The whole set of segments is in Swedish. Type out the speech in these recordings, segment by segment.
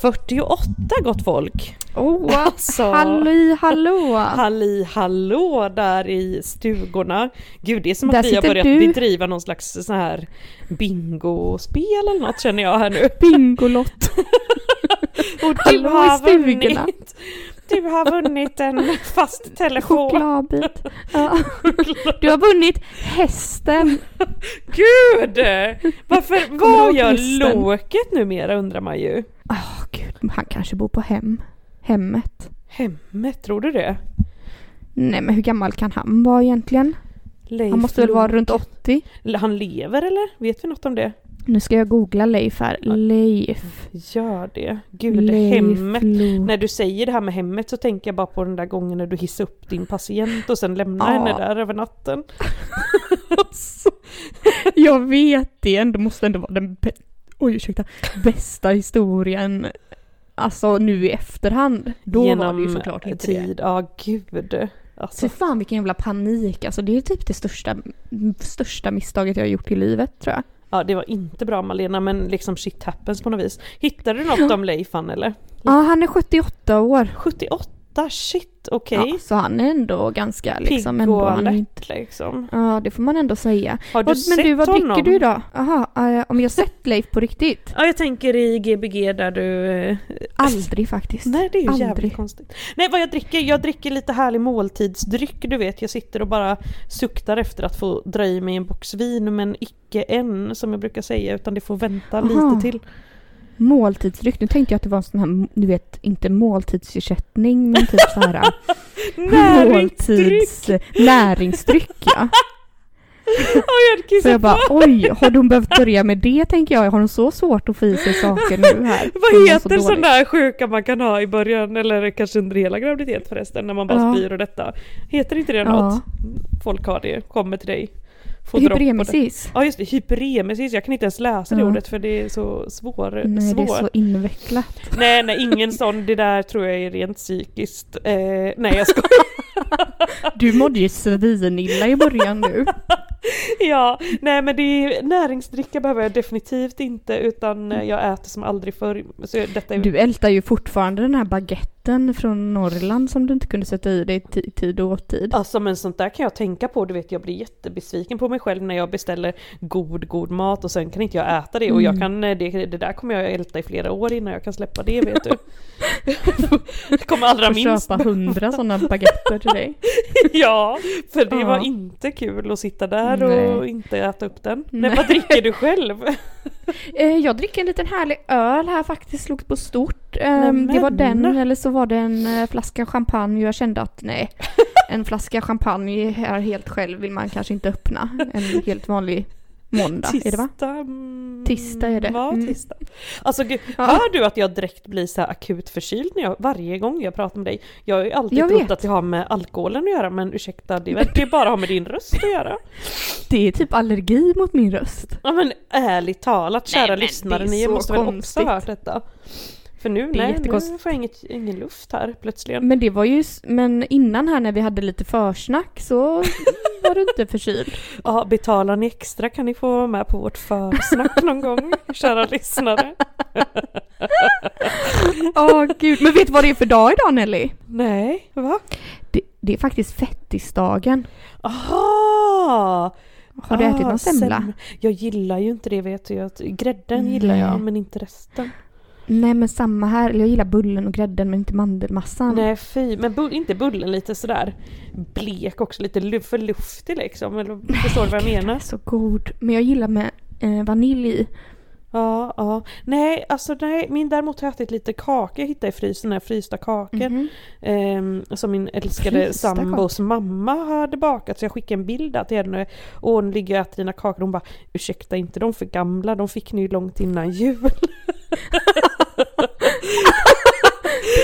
48 gott folk! Oh, Alltså. halli hallå! Halli hallå där i stugorna. Gud det är som Där att vi har börjat du. bedriva någon slags så här bingospel eller något känner jag här nu. Bingolott! Och du Hallå i har stugorna. vunnit, du har vunnit en fast telefon. Chokladbit. Ja. Du har vunnit hästen! Gud! Varför, vad gör hästen? Loket numera undrar man ju. Åh gud, han kanske bor på hem. Hemmet. Hemmet, tror du det? Nej men hur gammal kan han vara egentligen? Leif Han måste väl vara runt 80? Han lever eller? Vet vi något om det? Nu ska jag googla Leif här. Leif. Gör det. Gud, Leif hemmet. Lo- När du säger det här med hemmet så tänker jag bara på den där gången när du hissade upp din patient och sen lämnar Ja. henne där över natten. Jag vet det, det måste ändå vara den Oj, ursäkta. bästa historien. Alltså nu i efterhand. Då var det ju såklart inte det. tid. Ja, gud. Alltså, Fy fan vilken jävla panik. Alltså det är typ det största, största misstaget jag har gjort i livet tror jag. Ja, det var inte bra Malena, men liksom shit happens på något vis. Hittade du något om Leifan eller? Ja, han är 78 år. 78, shit, okej. Ja, så han är ändå ganska liksom Pigg och alert liksom. ja, det får man ändå säga. Har du Vad- sett men du, vad honom? dricker du idag? Jaha, eh, om jag sett Leif på riktigt? Ja, jag tänker i Gbg där du... eh, Aldrig faktiskt. Nej det är ju Aldrig. jävligt konstigt. Nej vad jag dricker, jag dricker lite härlig måltidsdryck du vet. Jag sitter och bara suktar efter att få dra i mig en box vin men icke än som jag brukar säga utan det får vänta Aha. lite till. Måltidsdryck, nu tänkte jag att det var en sån här, du vet, inte måltidsersättning men typ så här måltids näringsdryck ja. Ja, jag Så jag bara oj, har de behövt börja med det tänker jag? Har de så svårt att få i sig saker nu här? Vad mår så heter sån där sjuka man kan ha i början eller kanske under hela graviditet förresten när man bara Ja. spyr och detta. Heter inte det Ja. något? Folk har det, kommer till dig. Hyperemesis. Ja just det, hyperemesis. Jag kan inte ens läsa det Ja. ordet för det är så svår, Nej, det är svår. så invecklat. Nej, nej, ingen sån. Det där tror jag är rent psykiskt. Eh, nej, jag skojar. Du mådde ju svinilla i början nu. ja, nej men det är, näringsdricka behöver jag definitivt inte utan eh, jag äter som aldrig förr. Så detta är, Du ältar ju fortfarande den här baguetten från Norrland som du inte kunde sätta i dig i ti- tid och åtid. Alltså men sånt där kan jag tänka på, du vet jag blir jättebesviken på mig själv när jag beställer god, god mat och sen kan inte jag äta det och jag Mm. kan, eh, det, det där kommer jag älta i flera år innan jag kan släppa det vet du. jag kommer allra minst köpa hundra sådana baguetter till dig. Ja, för det Ja. var inte kul att sitta där Nej. och inte äta upp den. Men Nej. vad dricker du själv? Eh, jag dricker en liten härlig öl här faktiskt, slog på stort. Eh, Nämen. det var den eller så var det en eh, flaska champagne jag kände att nej, en flaska champagne här helt själv vill man kanske inte öppna. En helt vanlig måndag är det va? Tisdag? mm, Tisdag är det. Ja, Mm. tisdag. Alltså gud, Ja. hör du att jag direkt blir så här akut förkyld när jag, varje gång jag pratar med dig? Jag har ju alltid Jag trott vet. att det har med alkoholen att göra men ursäkta, det verkar bara ha med din röst att göra. Det är typ allergi mot min röst. Ja men ärligt talat kära men lyssnare, ni måste väl konstigt. också ha hört detta? För nu, är nej, nu får jag inget, ingen luft här plötsligt. Men det var ju, men innan här när vi hade lite försnack så var du inte förkyld. Ja, betalar ni extra kan ni få vara med på vårt försnack någon gång, kära lyssnare. Åh gud, men vet du vad det är för dag idag Nelly? Nej, va? Det, det är faktiskt fettisdagen. Aha! Har du Ah, ätit någon semla? sem- Jag gillar ju inte det vet du. Jag- Grädden gillar Nej. jag men inte resten. Nej men samma här, jag gillar bullen och grädden men inte mandelmassan. Nej fy, men bu- inte bullen lite sådär blek också, lite för luftig liksom. Eller förstår du vad jag den menar? är så god. Men jag gillar med eh, vanilj i. Ja, ja. Nej, alltså nej, min däremot har jag ätit lite kaka jag hittade i frysen, här frysta kakor. Mhm. Ehm, som min älskade Frysta sambos mamma hade bakat så jag skickade en bild där till henne och hon ligger och äter dina kakor hon bara ursäkta inte de för gamla, de fick ni ju långt innan jul.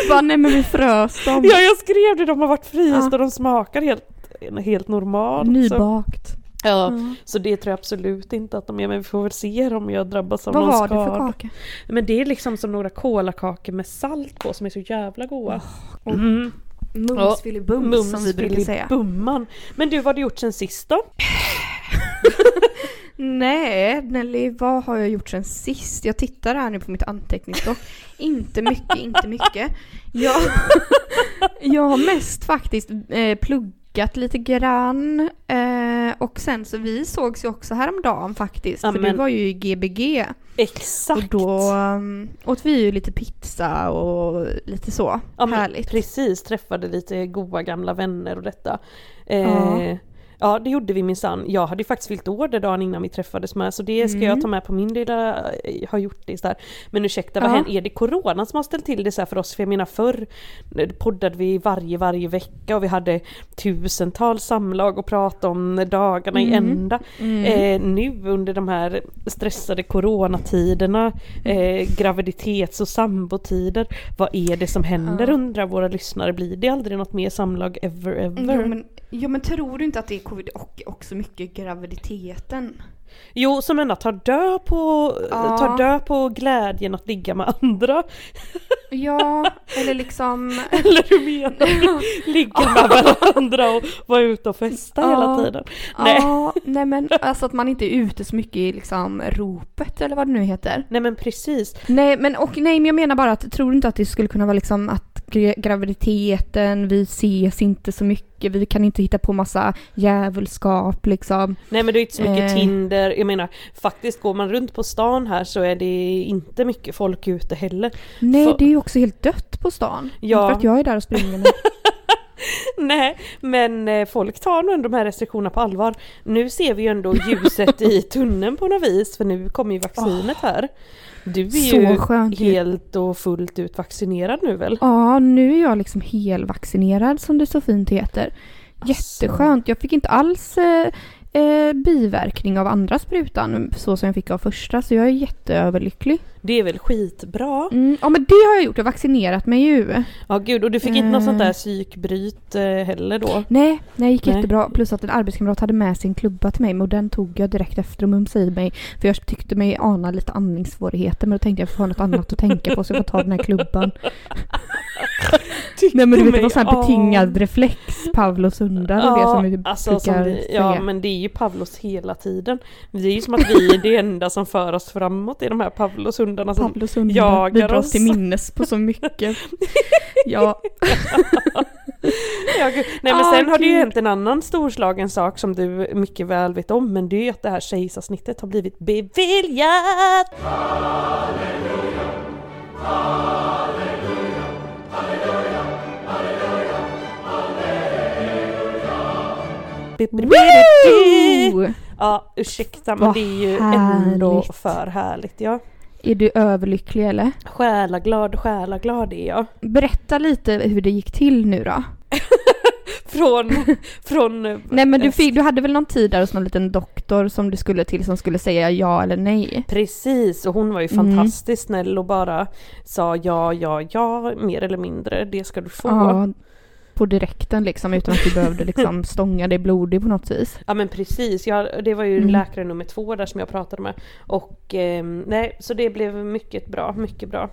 bara nej men vi frös dem. Ja jag skrev det, de har varit frysta Ja. och de smakar helt, helt normalt. Så, Nybakt. ja, Ja. så det tror jag absolut inte att de är, men vi får väl se om jag drabbas av Vad någon var det för skada. kaka? Men det är liksom som några kolakakor med salt på som är så jävla goda. och- Mm. Mums filibums som vi brukar säga. Bumman. Men du, vad har du gjort sen sist då? Nej, Nelly, vad har jag gjort sen sist? Jag tittar här nu på mitt anteckningsblock. inte mycket, inte mycket. Jag, jag har mest faktiskt eh, pluggat lite grann. Eh, och sen så vi sågs ju också häromdagen faktiskt. Ja, för du var ju i Gbg. Exakt! Och då um, åt vi ju lite pizza och lite så. Ja, Härligt. Precis, träffade lite goa gamla vänner och detta. Eh, Ja. Ja. det gjorde vi minsann. Jag hade ju faktiskt fyllt år den dagen innan vi träffades med så det ska Mm. jag ta med på min lilla, eh, har gjort det där. Men ursäkta, vad Ja. händer? Är det corona som har ställt till det så för oss? För jag menar förr poddade vi varje, varje vecka och vi hade tusentals samlag och pratade om dagarna i Mm. ända. Mm. Eh, nu under de här stressade coronatiderna, eh, graviditets och sambotider, vad är det som händer Ja. undrar våra lyssnare? Blir det aldrig något mer samlag ever ever? Jo men, jo men tror du inte att det är covid och också mycket graviditeten? Jo, som ändå tar död på, Ja. tar död på glädjen att ligga med andra. Ja, eller liksom... Eller hur menar du? Ligga med varandra och vara ute och festa Ja. hela tiden. Nej. Ja, nej men alltså att man inte är ute så mycket i liksom ropet eller vad det nu heter. Nej men precis. Nej men och nej men jag menar bara att tror du inte att det skulle kunna vara liksom att graviditeten, vi ses inte så mycket, vi kan inte hitta på massa djävulskap liksom. Nej men det är inte så mycket Eh. Tinder, jag menar faktiskt går man runt på stan här så är det inte mycket folk ute heller. Nej För- det är ju också helt dött på stan. Ja. För att jag är där och springer. Nej, men eh, folk tar nog ändå de här restriktionerna på allvar. Nu ser vi ju ändå ljuset i tunneln på något vis, för nu kommer ju vaccinet här. Du är Så ju skönt helt och fullt ut vaccinerad nu väl? Ja, nu är jag liksom helvaccinerad som det så fint heter. Jätteskönt. Jag fick inte alls eh, eh, biverkning av andra sprutan så som jag fick av första så jag är jätteöverlycklig. Det är väl skitbra? Mm, ja men det har jag gjort, jag har vaccinerat mig ju. Ja gud, och du fick inte något sånt där Eh. psykbryt eh, heller då? Nej, det gick Nej. jättebra. Plus att en arbetskamrat hade med sin klubba till mig och den tog jag direkt efter och mumsade i mig. För jag tyckte mig ana lite andningssvårigheter men då tänkte jag få ha något annat att tänka på så jag får ta den här klubban. Nej men du vet det var sån här betingad reflex, Pavlos hundar och det som vi alltså, som brukar vi, ja säga. men det är ju Pavlos hela tiden. Det är ju som att vi är det enda som för oss framåt i de här Pavlos hundarna som Pavlos hundar, jagar oss. till minnes på så mycket. ja, Ja. Nej men Ah, sen har det ju hänt en annan storslagen sak som du mycket väl vet om men det är ju att det här kejsarsnittet har blivit beviljat! Woo! Ja ursäkta men Vad det är ju ändå härligt. för härligt ja. Är du överlycklig eller? Själaglad, själaglad är jag. Berätta lite hur det gick till nu då. Från, från... Nej men du, fick, du hade väl någon tid där hos någon liten doktor som du skulle till som skulle säga ja eller nej? Precis, och hon var ju Mm. fantastiskt snäll och bara sa ja, ja, ja, mer eller mindre, det ska du få. Ja, på direkten liksom utan att du behövde liksom stånga dig blodig på något vis. Ja men precis, jag, det var ju Mm. läkare nummer två där som jag pratade med. Och eh, nej, så det blev mycket bra, mycket bra.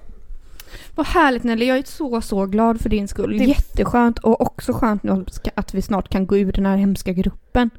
Vad härligt Nelly, jag är så så glad för din skull. Det- Jätteskönt och också skönt nu att vi snart kan gå ur den här hemska gruppen.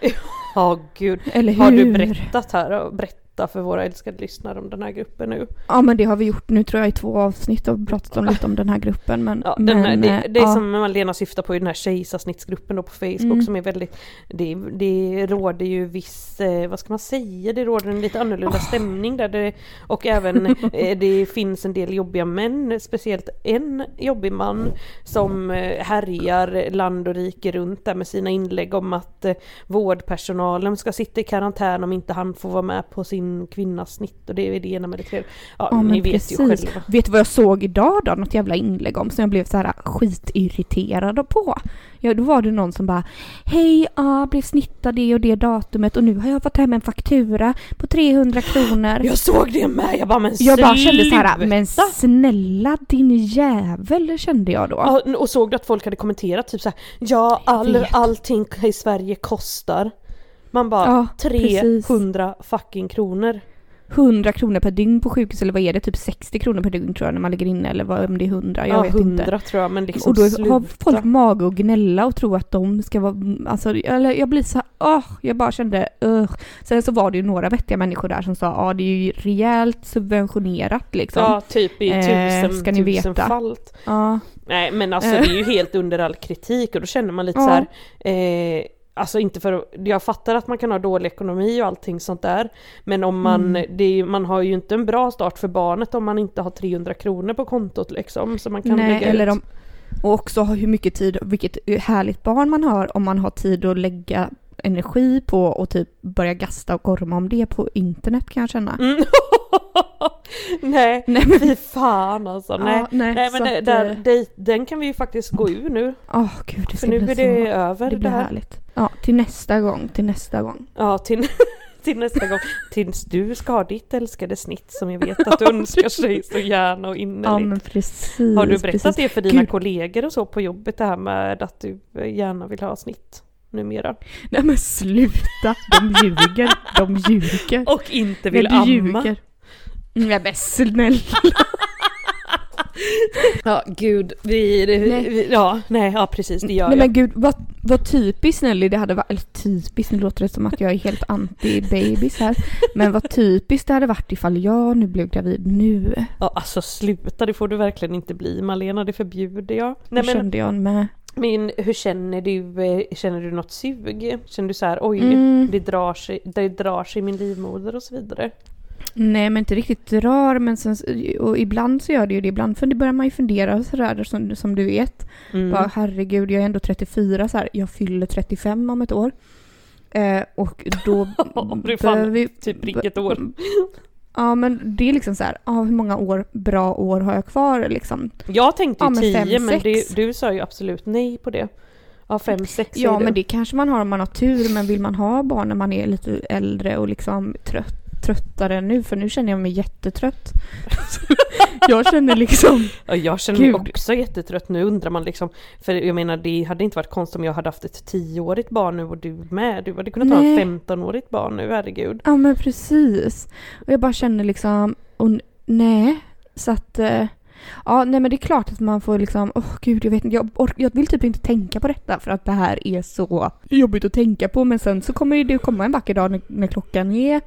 Ja gud, Eller hur? har du berättat här och berätta för våra älskade lyssnare om den här gruppen nu? Ja men det har vi gjort nu tror jag i två avsnitt och pratat om lite om den här gruppen. Men, Ja, den här, men, det, eh, det är ja. som Malena syftar på i den här kejsarsnittsgruppen då på Facebook Mm. som är väldigt, det, det råder ju viss, eh, vad ska man säga, det råder en lite annorlunda stämning där det, och även eh, det finns en del jobbiga män, speciellt en jobbig man som härjar land och rike runt där med sina inlägg om att vårdpersonalen ska sitta i karantän om inte han får vara med på sin din kvinnas snitt och det är det ena med det tredje. Ja, Ja, ni vet precis. ju själva. Vet du vad jag såg idag då? Något jävla inlägg om som jag blev så här skitirriterad på. Ja, då var det någon som bara Hej, jag blev snittad det och det datumet och nu har jag fått hem en faktura på 300 kronor. Jag såg det med! Jag bara men Jag bara kände så här, men snälla din jävel kände jag då. Ja, och såg du att folk hade kommenterat typ såhär Ja, all, allting i Sverige kostar. Man bara Ja, precis. 300 fucking kronor. 100 kronor per dygn på sjukhus eller vad är det? Typ 60 kronor per dygn tror jag när man ligger inne eller vad, om det är 100, jag ja, vet 100 inte. tror jag men liksom Och då sluta. har folk mage att gnälla och tro att de ska vara, alltså eller jag blir så här, åh, jag bara kände, uh. Sen så var det ju några vettiga människor där som sa, ja det är ju rejält subventionerat liksom. Ja, typ i Eh, tusen, ska ni veta. tusenfalt. Ja. Nej men alltså Eh. det är ju helt under all kritik och då känner man lite Ja. så här. Eh, alltså inte för jag fattar att man kan ha dålig ekonomi och allting sånt där. Men om man, Mm. det man har ju inte en bra start för barnet om man inte har 300 kronor på kontot liksom. Så man kan Nej, lägga eller ut. om, och också hur mycket tid, vilket härligt barn man har om man har tid att lägga energi på och typ börja gasta och gorma om det på internet kan jag känna. Mm. nej, Nej men, fy fan alltså. Nej. Ja, nej, Nej men så det, där, eh, det, den kan vi ju faktiskt gå ur nu. åh gud det För ska nu bli blir så, det över det det, blir här. härligt. Ja, till nästa gång, till nästa gång. Ja, till, till nästa gång. Tills du ska ha ditt älskade snitt som jag vet att du önskar sig så gärna och Ja innerligt. men precis. Har du berättat precis. det för dina Gud. kollegor och så på jobbet det här med att du gärna vill ha snitt numera? Nej men sluta, de ljuger, de ljuger. Och inte vill amma. Nej men snälla. Ja gud, vi, det, Nej. vi, ja nej ja precis det gör Nej jag. men gud vad, vad typiskt Nelly det hade varit, eller typiskt, nu låter det som att jag är helt anti-babys här. Men vad typiskt det hade varit ifall jag nu blev gravid nu. Ja, alltså sluta, det får du verkligen inte bli Malena, det förbjuder jag. Nej men, kände jag med. men hur känner du, eh, känner du något sug? Känner du så här, oj, Mm. det, drar sig, det drar sig i min livmoder och så vidare? Nej men inte riktigt drar men sen, och ibland så gör det ju det. Ibland fund- börjar man ju fundera sådär som, som du vet. Mm. Bara herregud jag är ändå 34 så här. Jag fyller 35 om ett år. Eh, och då det är fan vi... typ vilket år. Ja men det är liksom så här, ja, hur många år, bra år har jag kvar liksom? Jag tänkte ju Ja, men tio fem, men sex. du, du sa ju absolut nej på det. Ja, fem, sex Ja men det kanske man har om man har tur men vill man ha barn när man är lite äldre och liksom trött, tröttare nu för nu känner jag mig jättetrött. jag känner liksom, Ja, jag känner mig Gud. också jättetrött nu undrar man liksom. För jag menar det hade inte varit konstigt om jag hade haft ett tioårigt barn nu och du med. Du hade kunnat ha Nej. ett 15-årigt barn nu, herregud. ja men precis. Och jag bara känner liksom, och nej. Så att, eh, ja nej men det är klart att man får liksom, åh gud jag vet inte, jag, ork- jag vill typ inte tänka på detta för att det här är så jobbigt att tänka på men sen så kommer det komma en vacker dag när, när klockan är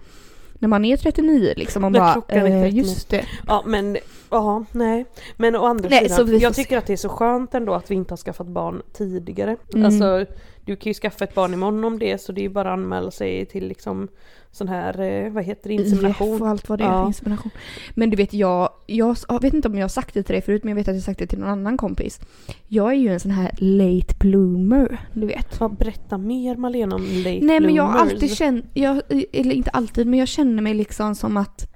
när man är 39 liksom och När bara, eh, 39. just det. Ja men, ja nej. Men å andra Nej, sidan, jag tycker att det är så skönt ändå att vi inte har skaffat barn tidigare. Mm. Alltså du kan ju skaffa ett barn imorgon om det så det är ju bara att anmäla sig till liksom sån här, eh, vad heter det, IF insemination. och allt vad det är Ja. insemination. Men du vet jag, jag, jag vet inte om jag har sagt det till dig förut men jag vet att jag har sagt det till någon annan kompis. Jag är ju en sån här late bloomer, du vet. Ja, berätta mer Malena om late Nej men jag har bloomers. alltid känt, jag, eller inte alltid men jag känner mig liksom som att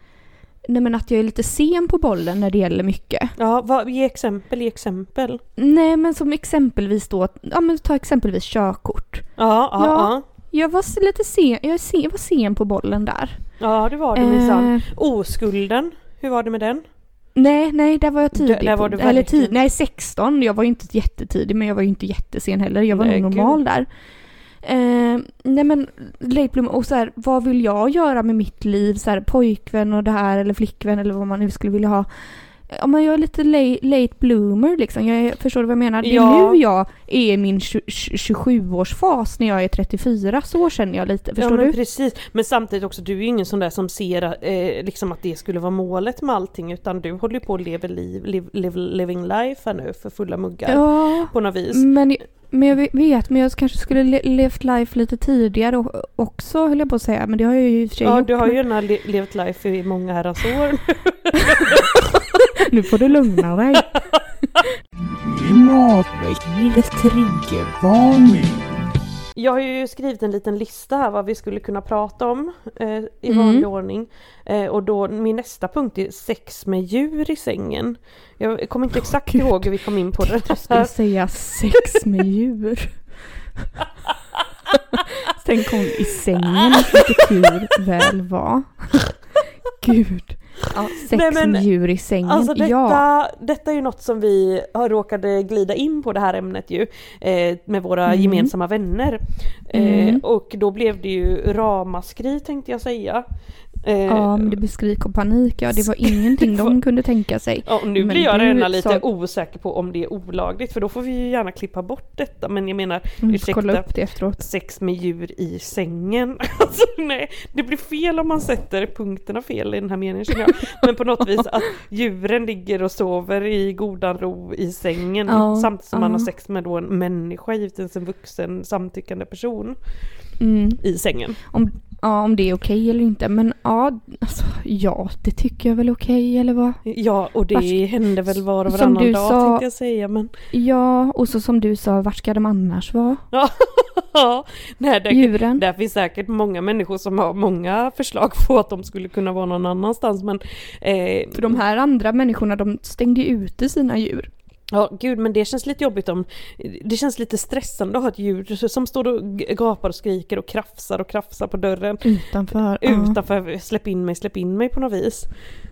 Nej men att jag är lite sen på bollen när det gäller mycket. Ja, vad, ge exempel, ge exempel. Nej men som exempelvis då, ja men ta exempelvis körkort. Ja, ja, Ja. ja. Jag var lite sen, jag, sen, jag var sen på bollen där. Ja, det var det minsann. Eh, Oskulden, hur var det med den? Nej, nej, där var jag tidig. Där- var du eller tid, nej 16. Jag var ju inte jättetidig men jag var ju inte jättesen heller. Jag var Nej, nog normal där. Eh, nej men late bloomer och så här, vad vill jag göra med mitt liv? Så här, pojkvän och det här eller flickvän eller vad man nu skulle vilja ha. Ja men jag är lite late, late bloomer liksom. Jag förstår du vad jag menar? Det är Ja. nu jag är i min 27-årsfas när jag är 34. Så känner jag lite. Förstår ja, men du? precis. Men samtidigt också, du är ju ingen sån där som ser eh, liksom att det skulle vara målet med allting utan du håller ju på att leva liv, live, live, living life här nu för fulla muggar Ja. på något vis. Men, men jag vet, men jag kanske skulle le- levt life lite tidigare och, också höll jag på att säga. Men det har jag ju i och för sig Ja, gjort. du har ju gärna le- levt life i många herrans år. Nu får du lugna dig. Klimatväckningens triggervarning. Jag har ju skrivit en liten lista här vad vi skulle kunna prata om eh, i Mm. vanlig ordning. Eh, och då min nästa punkt är sex med djur i sängen. Jag kommer inte exakt Gud. ihåg hur vi kom in på det Jag skulle säga sex med djur. Tänk om i sängen, vilket djur väl var. Gud. Ja, sex Nej, men, djur i sängen. Alltså detta, Ja. detta är ju något som vi har råkade glida in på det här ämnet ju eh, med våra Mm. gemensamma vänner. Eh, Mm. och då blev det ju ramaskri tänkte jag säga. Eh, ja, men det blir skrik och panik. Ja, det var ingenting de kunde tänka sig. Ja, och nu Men blir jag redan lite sa- osäker på om det är olagligt för då får vi ju gärna klippa bort detta men jag menar Mm, ursäkta upp det efteråt. sex med djur i sängen. Alltså nej, det blir fel om man sätter punkterna fel i den här meningen känner jag. Men på något vis att djuren ligger och sover i godan ro i sängen Ja, samtidigt som man ja. har sex med då en människa, givetvis en vuxen samtyckande person Mm. i sängen. Om, ja, om det är okej eller inte. Men ja, alltså, ja, det tycker jag väl är okej eller vad? Ja, och det Vars- händer väl var och som varannan du dag sa- tänkte jag säga men Ja, och så som du sa, vart ska de annars vara? ja, nej, det, Djuren? Där finns säkert många människor som har många förslag på att de skulle kunna vara någon annanstans men eh, För de här andra människorna, de stängde ju ute sina djur. Ja gud men det känns lite jobbigt om Det känns lite stressande att ha ett djur som står och gapar och skriker och krafsar och krafsar på dörren Utanför. ja. utanför släpp in mig, släpp in mig på något vis.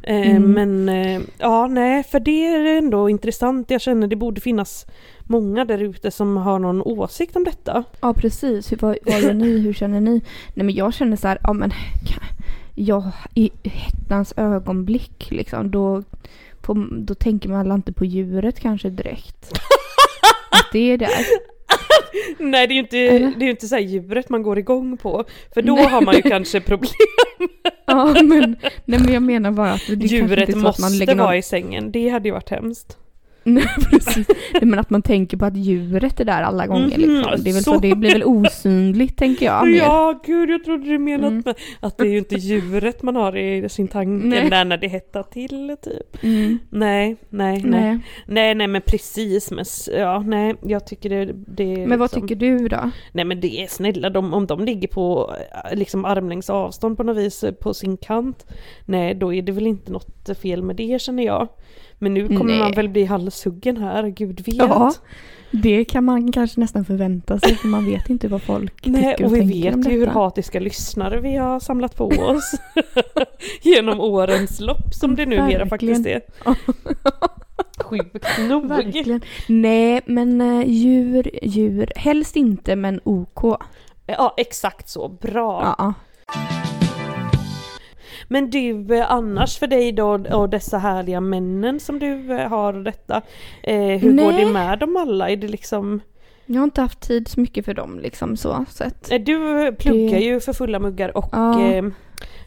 Eh, Mm. Men eh, ja nej för det är ändå intressant. Jag känner det borde finnas många där ute som har någon åsikt om detta. Ja precis, Hur, vad, vad gör ni, hur känner ni? Nej men jag känner så här, ja men kan- ja, i hettans ögonblick liksom, då, på, då tänker man alla inte på djuret kanske direkt. Att det är där. Nej det är ju inte, Eller? det är inte så djuret man går igång på. För då Nej. har man ju kanske problem. Ja men, nej men jag menar bara att det kanske inte är Djuret så att måste man lägger någon... vara i sängen. Det hade ju varit hemskt. Nej precis. Men att man tänker på att djuret är där alla gånger Mhm, liksom. Det, är väl så, så. det blir väl osynligt tänker jag mer. Ja, gud jag trodde du menade Mm. med att det är ju inte djuret man har i sin tanke Nej. där när det hettar till typ. Mm. Nej, nej, nej. Nej. Nej, nej men precis. Men ja, nej, jag tycker det, det är Men vad liksom, tycker du då? Nej men det är snälla, de, om de ligger på eh, liksom armlängds avstånd på något vis eh, på sin kant. Nej, då är det väl inte något fel med det känner jag. Men nu kommer Nej. man väl bli halshuggen här, gud vet. Ja, det kan man kanske nästan förvänta sig för man vet inte vad folk Nej, tycker och, och vi tänker om vet ju hur hatiska lyssnare vi har samlat på oss genom årens lopp som det numera Verkligen. faktiskt är. Sjukt nog. Verkligen. Nej, men eh, djur, djur, helst inte men OK. Ja, exakt så. Bra. Ja. Men du, eh, annars för dig då och dessa härliga männen som du eh, har och detta. Eh, hur går Nej. det med dem alla? Är det liksom... Jag har inte haft tid så mycket för dem liksom så sett. eh, Du pluggar Det- ju för fulla muggar och Ja. eh,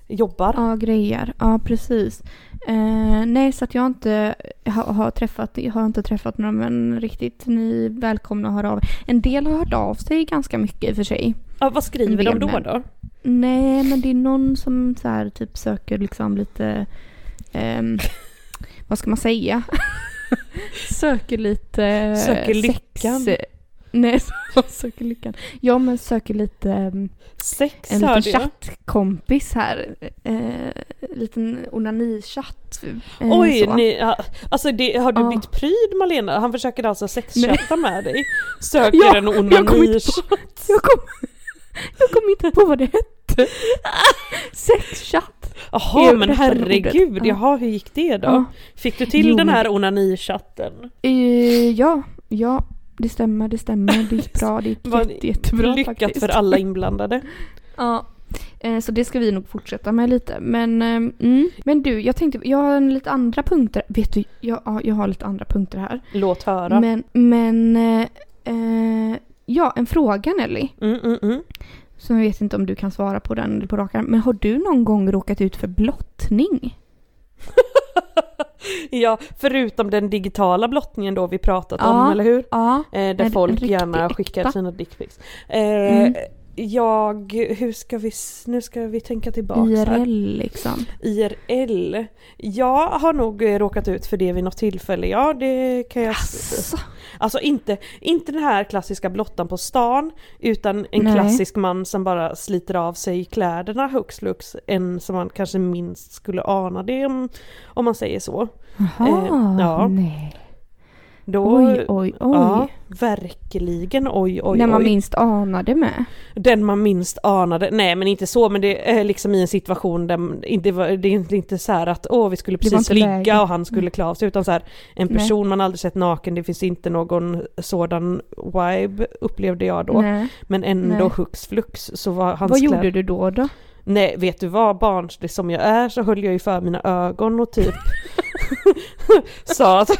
jobbar. Ja, grejer. Ja, precis. Eh, nej, så att jag inte har, har träffat, jag har inte träffat några men riktigt. Ni är välkomna att höra av En del har hört av sig ganska mycket i och för sig. Ja, vad skriver de då då? Nej, men det är någon som så här typ söker liksom lite, ehm, vad ska man säga? söker lite Söker lyckan. Sex. Nej, söker lyckan. Ja, men söker lite ehm, Sex en liten chattkompis här. Eh, liten onanichatt. Eh, Oj, så. ni, ja, alltså det, har du Ja. blivit pryd Malena? Han försöker alltså sexchatta med dig? Söker Ja, en jag kom inte onanichatt? Jag kom, jag kom inte på vad det hette. Sexchatt. Jaha men herregud, ordet? Ja. jaha hur gick det då? Ja. Fick du till Jo, den här onanichatten? Eh, ja, ja, det stämmer, det stämmer. Det gick bra, det gick jätte, jättebra Lyckat faktiskt. för alla inblandade. Ja. Eh, Så det ska vi nog fortsätta med lite. Men, eh, mm. men du, jag tänkte, jag har en lite andra punkter. Vet du, jag, ja, jag har lite andra punkter här. Låt höra. Men, men eh, eh, ja, en fråga Nelly. Mm, mm, mm. Som jag vet inte om du kan svara på den på rak. Men har du någon gång råkat ut för blottning? Ja, förutom den digitala blottningen då vi pratat Ja. om, eller hur? Ja. Eh, där folk gärna äkta. skickar sina dickpics. Eh, Mm. jag, hur ska vi, nu ska vi tänka tillbaka här. IRL liksom. IRL. Jag har nog råkat ut för det vid något tillfälle, ja det kan jag... Asså. Alltså inte, inte den här klassiska blottan på stan, utan en Nej. klassisk man som bara sliter av sig kläderna hux flux, en som man kanske minst skulle ana det om, om man säger så. Jaha, Eh, ja. nej. Då, Oj, oj, oj. Ja, verkligen oj, oj, När man oj. minst anade med. Den man minst anade, nej men inte så men det är liksom i en situation där inte, var- det är inte så att åh vi skulle Det precis ligga och han skulle klä av sig utan så här en Nej. person man aldrig sett naken, det finns inte någon sådan vibe upplevde jag då. Nej. Men ändå Nej. hux flux så var hans Vad kläder- gjorde du då då? Nej vet du vad barnslig som jag är så höll jag ju för mina ögon och typ sa att,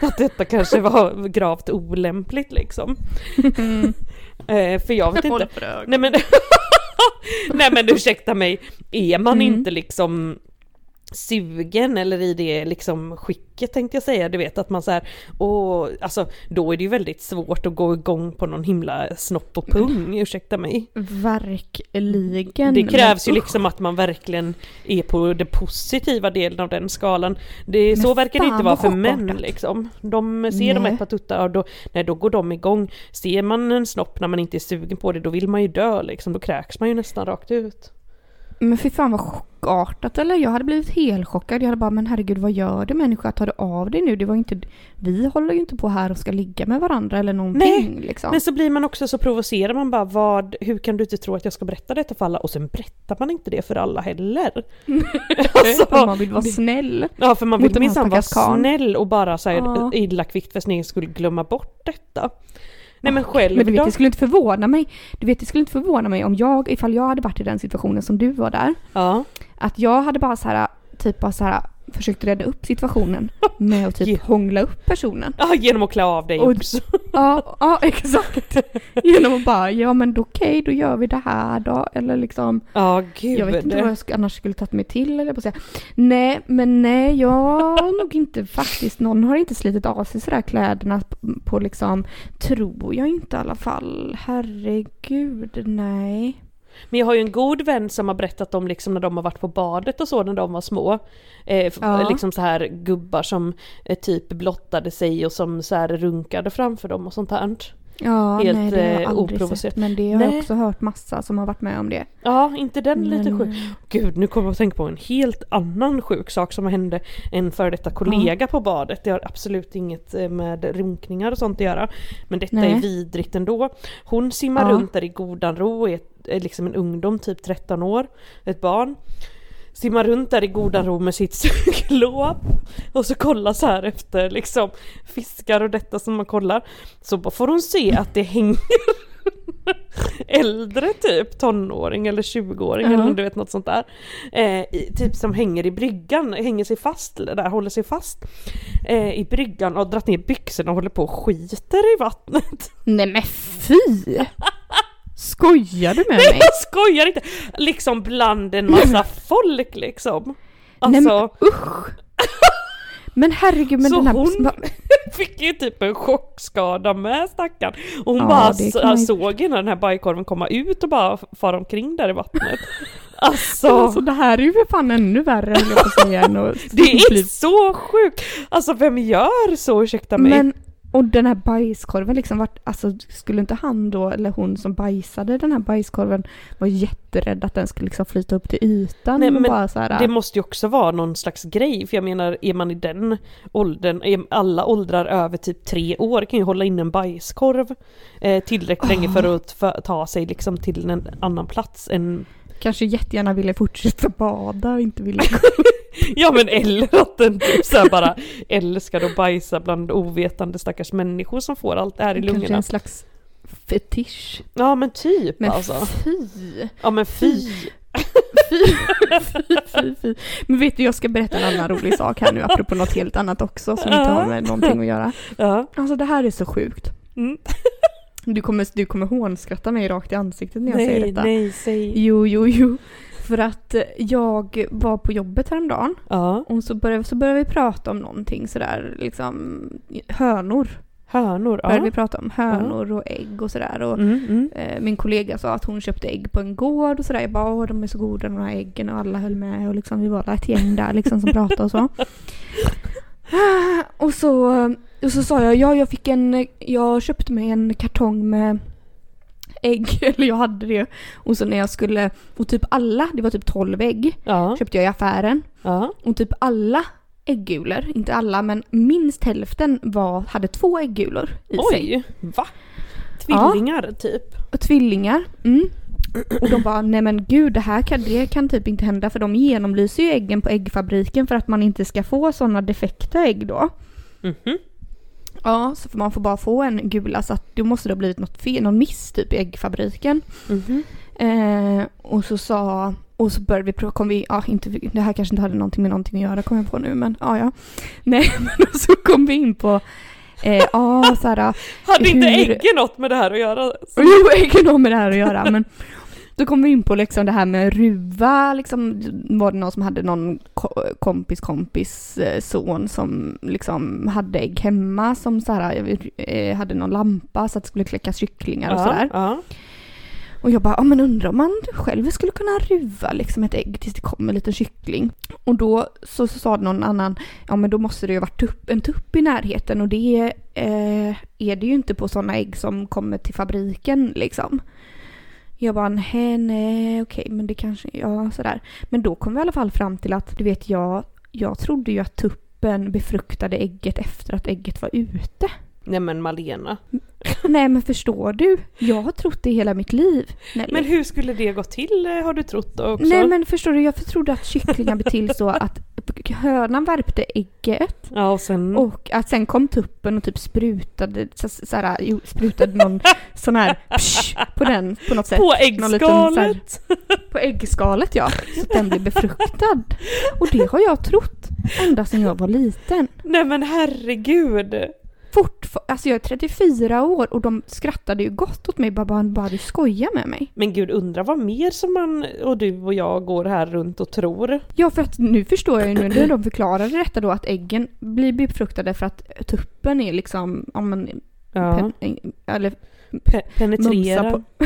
att detta kanske var gravt olämpligt liksom. Eh, för jag vet inte. Nej men, nej men ursäkta mig, är man Mm. inte liksom sugen eller i det liksom skicket tänkte jag säga, du vet att man så här, och alltså då är det ju väldigt svårt att gå igång på någon himla snopp och pung, ursäkta mig. Verkligen. Det krävs ju liksom att man verkligen är på den positiva delen av den skalan. Det, så verkar det inte vara för män liksom. De ser de Nej. ett par tuttar och då, nej, då går de igång. Ser man en snopp när man inte är sugen på det, då vill man ju dö liksom. Då kräks man ju nästan rakt ut. Men fy fan vad chockartat eller? Jag hade blivit helt chockad. Jag hade bara men herregud vad gör du människa? Tar du av dig nu? Det var inte, vi håller ju inte på här och ska ligga med varandra eller någonting liksom. Men så blir man också så provocerad, man bara vad, hur kan du inte tro att jag ska berätta detta för alla? Och sen berättar man inte det för alla heller. Alltså, Om man vill vara snäll. Ja för man vill minsann vara snäll och bara så här, Ja. illa kvickt för sin skull glömma bort detta. Nej men själv Men du vet då? det skulle inte förvåna mig. Du vet det skulle inte förvåna mig om jag, ifall jag hade varit i den situationen som du var där. Ja. Att jag hade bara så här, typ bara så här försökt rädda upp situationen med att typ hångla upp personen. ja, genom att klä av dig Och- också. Ja, ja exakt. Genom att bara, ja men okej då gör vi det här då. Eller liksom, Ja gud. jag vet inte vad jag sk- annars skulle tagit mig till eller på säga. Nej, men nej jag har nog inte faktiskt, någon har inte slitit av sig sådär kläderna på, på liksom, tror jag inte i alla fall. Herregud, nej. Men jag har ju en god vän som har berättat om liksom när de har varit på badet och så när de var små. Eh, Ja. Liksom så här gubbar som eh, typ blottade sig och som så här runkade framför dem och sånt här. Ja, Helt, nej det har jag eh, aldrig sett. Men det har jag Nej. också hört massa som har varit med om det. Ja, inte den lite Men- sjuk. Gud, nu kommer jag att tänka på en helt annan sjuk sak som hände en före detta kollega på badet. Det har absolut inget eh, med runkningar och sånt att göra. Men detta Nej. är vidrigt ändå. Hon simmar Ja. runt där i godan ro är, är liksom en ungdom, typ 13 år, ett barn. Simmar runt där i godan ro med sitt cyklop och så kollar så här efter liksom fiskar och detta som man kollar. Så bara får hon se att det hänger äldre typ tonåring eller 20-åring Ja. eller du vet något sånt där. Eh, i, typ som hänger i bryggan, hänger sig fast där, håller sig fast eh, i bryggan och dragit ner byxorna och håller på och skiter i vattnet. Nej men fy! Skojar du med Nej mig? jag skojar inte! Liksom bland en massa folk liksom. Nej men Alltså, usch! Men herregud men Så den här... hon- fick ju typ en chockskada med stackarn. Och hon Ja, bara man såg ju när den här bajkorven komma ut och bara fara omkring där i vattnet. Alltså, Alltså det här är ju för fan ännu värre höll jag säga än att det är bli- så sjukt! Alltså vem gör så, ursäkta mig? Men, och den här bajskorven liksom vart, alltså skulle inte han då, eller hon som bajsade den här bajskorven, var jätterädd att den skulle liksom flyta upp till ytan Nej, men här, Det måste ju också vara någon slags grej, för jag menar är man i den åldern, alla åldrar över typ tre år kan ju hålla in en bajskorv eh, tillräckligt länge för att för, ta sig liksom till en annan plats än kanske jättegärna ville fortsätta bada och inte ville Ja men eller att den typ så bara älskar att bajsa bland ovetande stackars människor som får allt det här i Kanske lungorna. en slags fetisch. Ja men typ Men alltså. fy! Ja men fy. Fy, fy, fy, fy. Men vet du, jag ska berätta en annan rolig sak här nu apropå något helt annat också som inte har med någonting att göra. Alltså det här är så sjukt. Mm. Du kommer, du kommer hånskratta mig rakt i ansiktet när jag säger Nej detta. nej säg. Jo, jo, jo. För att eh, jag var på jobbet häromdagen Ja. och så började, så började vi prata om någonting sådär, liksom hönor. Hönor, började vi ja. prata om. Hönor och ägg och sådär. Och Mm, mm. eh, min kollega sa att hon köpte ägg på en gård och sådär. Jag bara åh de är så goda de här äggen och alla höll med och liksom vi var ett gäng där liksom som pratade och så. Och så, och så sa jag ja jag fick en, jag köpte mig en kartong med ägg, eller jag hade det. Och så när jag skulle, och typ alla, det var typ 12 ägg, Ja, köpte jag i affären. ja. Och typ alla äggulor, inte alla men minst hälften var, hade två äggulor i sig. Oj, va? Tvillingar typ? Och tvillingar. Mm. Och de bara, nej men gud det här kan, det kan typ inte hända för de genomlyser ju äggen på äggfabriken för att man inte ska få sådana defekta ägg då. Mhm. Ja, så får man får bara få en gula så att då måste det ha blivit något fel, någon miss typ i äggfabriken. Mhm. Eh, och så sa, och så började vi prata, kom vi, ja inte, det här kanske inte hade någonting med någonting att göra kom jag på nu men ja ja. Nej men och så kom vi in på, eh, ja såhär, Hade inte Hur- äggen något med det här att göra? Jo, äggen har med det här att göra men då kom vi in på liksom det här med ruva, liksom var det någon som hade någon ko- kompis kompis eh, son som liksom hade ägg hemma som så här, vet, eh, hade någon lampa så att det skulle kläckas kycklingar och sådär. ja. Och jag bara, ja men undrar om man själv skulle kunna ruva liksom ett ägg tills det kommer en liten kyckling. Och då så, så sa någon annan, ja men då måste det ju ha varit tupp, en tupp i närheten och det eh, är det ju inte på sådana ägg som kommer till fabriken liksom. Jag bara, nej, nej, okej, men det kanske, ja sådär. Men då kom vi i alla fall fram till att, du vet jag, jag trodde ju att tuppen befruktade ägget efter att ägget var ute. Nej men Malena. nej men förstår du? Jag har trott det hela mitt liv. Nelly. Men hur skulle det gå till eh, har du trott då också? Nej men förstår du, jag trodde att kycklingar blev till så att hönan värpte ägget Ja och sen... och att sen kom tuppen och typ sprutade, så, så här, sprutade någon sån här psh, på den på något sätt. på Någon liten här- äggskalet! På äggskalet ja, så att den blev befruktad. Och det har jag trott ända sedan jag var liten. Nej men herregud! Fortfar- alltså jag är 34 år och de skrattade ju gott åt mig, bara, bara, bara du skojar med mig. Men gud undra vad mer som man och du och jag går här runt och tror. Ja, för att nu förstår jag ju nu när de förklarade detta då att äggen blir befruktade för att tuppen är liksom, om man, Ja. pen, eller Pe- penetrera. mumsa på,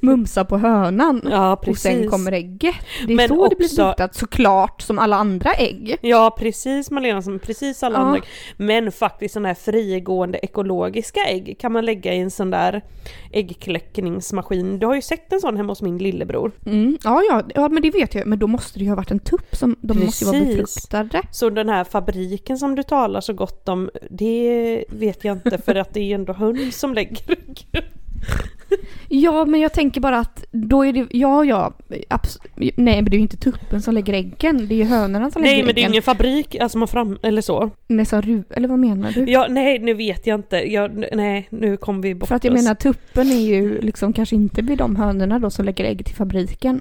mumsa på hönan. Ja och precis. sen kommer ägget. Det är Men så det blir också- befruktat såklart som alla andra ägg. Ja precis Malena, som precis alla Ja. andra. Men faktiskt sådana här frigående ekologiska ägg kan man lägga i en sån där äggkläckningsmaskin. Du har ju sett en sån hemma hos min lillebror. Mm. Ja, ja, ja, men det vet jag. Men då måste det ju ha varit en tupp som, de måste ju vara Precis. befruktade. Så den här fabriken som du talar så gott om, det vet jag inte för att det är ju ändå höns som lägger ägg. Ja, men jag tänker bara att då är det, ja, ja, abs- nej, men det är ju inte tuppen som lägger äggen. Det är ju hönorna som Nej lägger men det är äggen. ingen fabrik, alltså man fram, eller så. Med så ru, eller vad menar du? Ja, nej nu vet jag inte. Jag, nej, nu kom vi bort För att jag oss. menar tuppen är ju liksom kanske inte vid de hönorna då som lägger ägg till fabriken.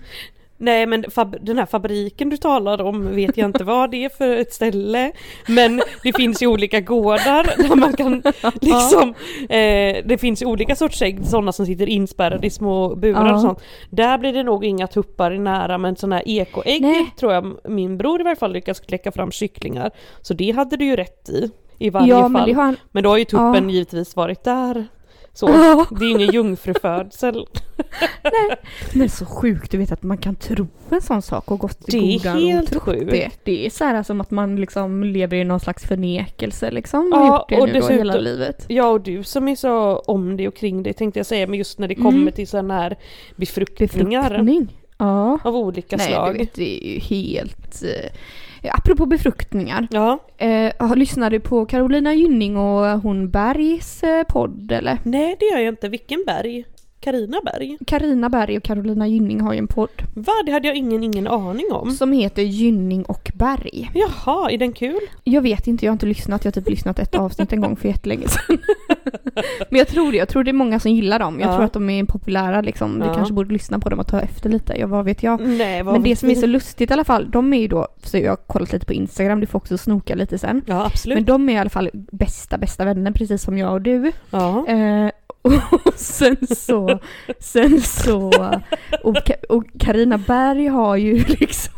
Nej men den här fabriken du talar om vet jag inte vad det är för ett ställe. Men det finns ju olika gårdar där man kan liksom, eh, det finns ju olika sorts ägg, sådana som sitter inspärrade i små burar Ja. och sånt. Där blir det nog inga tuppar nära men sådana här ekoägg Nej. tror jag min bror i varje fall lyckas kläcka fram kycklingar. Så det hade du ju rätt i. I varje ja, fall. men har. Men då har ju tuppen Ja. givetvis varit där. Så, det är ju ingen jungfrufödsel. Men så sjukt, du vet att man kan tro en sån sak och gått till Det är godan helt sjukt. Det. det är så här som att man liksom lever i någon slags förnekelse liksom. Ja, gjort det och nu då hela livet. Ja och du som är så om det och kring det tänkte jag säga, men just när det kommer Mm. till sådana här befruktningar Befruktning. Ja. av olika Nej, slag. vet, det är ju helt... Eh, apropå befruktningar. Ja, Eh, lyssnar du på Carolina Gynning och hon Bergs eh, podd eller? nej det gör jag inte. Vilken berg? Karina Berg? Carina Berg och Carolina Gynning har ju en podd Va? Det hade jag ingen, ingen aning om. som heter Gynning och Berg. Jaha, är den kul? Jag vet inte, jag har inte lyssnat. Jag har typ lyssnat ett avsnitt en gång för jättelänge sedan. Men jag tror det. Jag tror det är många som gillar dem. Jag Ja. tror att de är populära liksom. Vi Ja. kanske borde lyssna på dem och ta efter lite. Ja, vad vet jag. Nej, vad Men det som är så lustigt i alla fall, de är ju då, så jag har kollat lite på Instagram, du får också snoka lite sen. Ja, absolut. Men de är i alla fall bästa, bästa vänner precis som jag och du. Ja. Eh, och sen så, sen så, och, Ka- och Carina Berg har ju liksom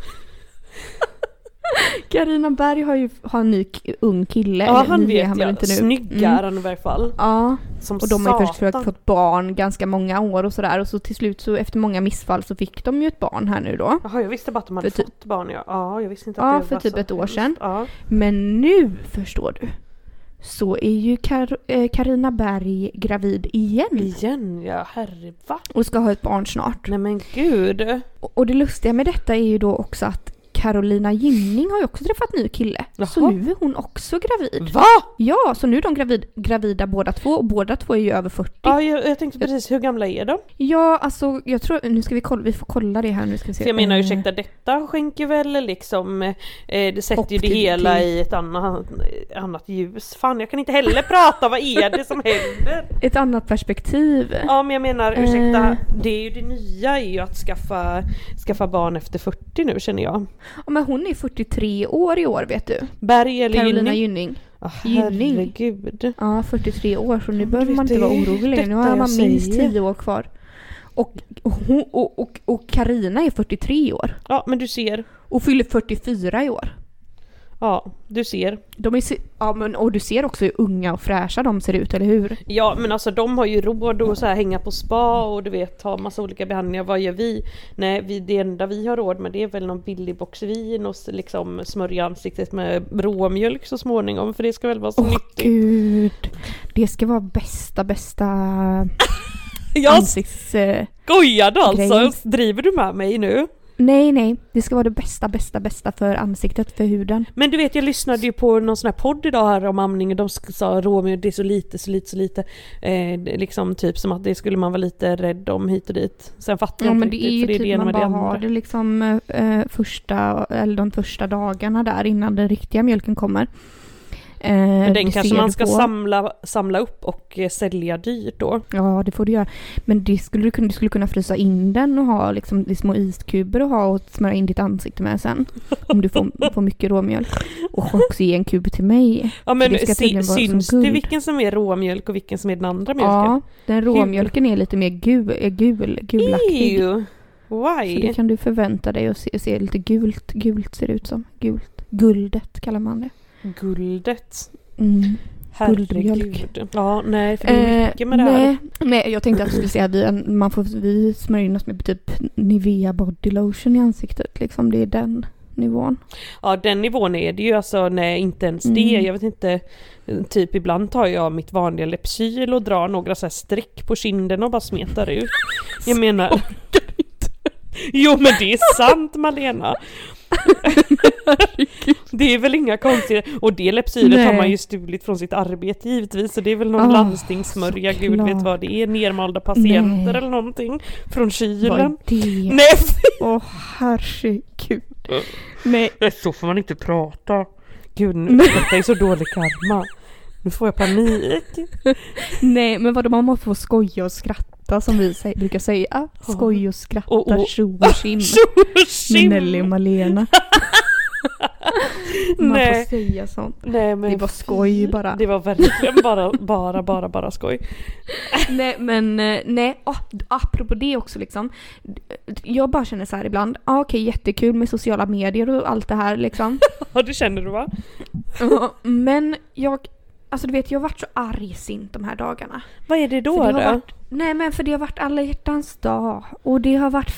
Carina Berg har ju har en ny ung kille. Ja han vet väl jag, inte nu. snygg är Mm. han i varje fall. Ja, Som och de har ju först försökt fått barn ganska många år och sådär och så till slut så efter många missfall så fick de ju ett barn här nu då. Jaha jag visste bara att de hade För typ- fått barn ja. Ja jag visste inte Ja, att det för var typ så ett år sedan. Ja. Men nu förstår du så är ju eh, Carina Berg gravid igen Igen ja, herre va? och ska ha ett barn snart. Nej men gud. Och det lustiga med detta är ju då också att Carolina Gynning har ju också träffat ny kille. Så Jaha. nu är hon också gravid. Va? Ja, så nu är de gravid, gravida båda två och båda två är ju över 40. Ja jag, jag tänkte precis, hur gamla är de? Ja, alltså jag tror, nu ska vi kolla, vi får kolla det här nu ska vi se. För jag menar Eh, ursäkta detta skänker väl liksom, eh, det sätter ju det hela i ett annat, annat ljus. Fan jag kan inte heller prata, vad är det som händer? Ett annat perspektiv. Ja men jag menar ursäkta, Eh. det är ju det nya är ju att skaffa, skaffa barn efter 40 nu känner jag. Ja, men hon är 43 år i år vet du. Berg eller Carolina Gynning? Gynning. Gynning. herregud. Ja, 43 år så nu behöver man inte vara orolig. Nu har man minst säger. 10 år kvar. Och, och, hon- och, och, och Carina är 43 år. Ja men du ser, Och fyller 44 i år. Ja du ser. De är, ja, men, och du ser också hur unga och fräscha de ser ut, eller hur? Ja men alltså de har ju råd att så här hänga på spa och du vet ha massa olika behandlingar. Vad gör vi? Nej vi, det enda vi har råd med det är väl någon billig box vin och liksom smörja ansiktet med råmjölk så småningom för det ska väl vara så Åh nyttigt. gud. Det ska vara bästa, bästa Jag ansikts... Eh, skojade alltså! Driver du med mig nu? Nej, nej. Det ska vara det bästa, bästa, bästa för ansiktet, för huden. Men du vet jag lyssnade ju på någon sån här podd idag här om amning och de sa råmjölk det är så lite, så lite, så lite. Eh, det liksom typ som att det skulle man vara lite rädd om hit och dit. Sen fattar Ja jag men inte det riktigt ju för det är det typ ena man med det bara har det liksom eh, första, eller de första dagarna där innan den riktiga mjölken kommer. Eh, Men den kanske man ska på. samla, samla upp och eh, sälja dyrt då. Ja det får du göra. Men det skulle du, kunna, du skulle kunna frysa in den och ha liksom i små iskuber och ha och smörja in ditt ansikte med sen. Om du får, får mycket råmjölk. Och också ge en kub till mig. Ja men det som syns det vilken som är råmjölk och vilken som är den andra mjölken? Ja, den råmjölken är lite mer gul, är gul, gulaktig. Ew. Så det Why? kan du förvänta dig att se, se lite gult, gult ser det ut som. Gult. Guldet kallar man det. Guldet. Mm. Guldmjölk. Herregud. Ja nej för det är mycket med det här. Eh, nej, nej, jag tänkte att du skulle säga att vi, man får, vi smörjer in oss med typ Nivea body lotion i ansiktet. Liksom, det är den nivån. Ja den nivån är det ju alltså, nej inte ens det. Mm. Jag vet inte, typ ibland tar jag mitt vanliga Lypsyl och drar några så här streck på kinden och bara smetar ut. Jag menar... Jo men det är sant Malena! Det är väl inga konstiga, och det har Nej. man ju stulit från sitt arbete givetvis så det är väl någon Ah, landstingssmörja, gud vet vad det är, nermalda patienter Nej. eller någonting från Vad kylen. är det? Nej! Åh herregud. Nej, Nej, så får man inte prata. Gud, detta är så dålig karma. Nu får jag panik. nej men vadå man måste få skoja och skratta som vi säger, brukar säga. Skoj och skratta, Och- och- tjo och tjim. Med Nelly och Malena. Man Nej. får säga sånt. Nej, men Det var skoj bara. Det var verkligen bara, bara, bara, bara skoj. nej men eh, nej, ah, apropå det också liksom. Jag bara känner så här ibland, ah, okej jättekul med sociala medier och allt det här liksom. Ja, det känner du va? Men jag, alltså du vet jag har varit så argsint de här dagarna. Vad är det då? För det då? varit, nej men för det har varit alla hjärtans dag och det har varit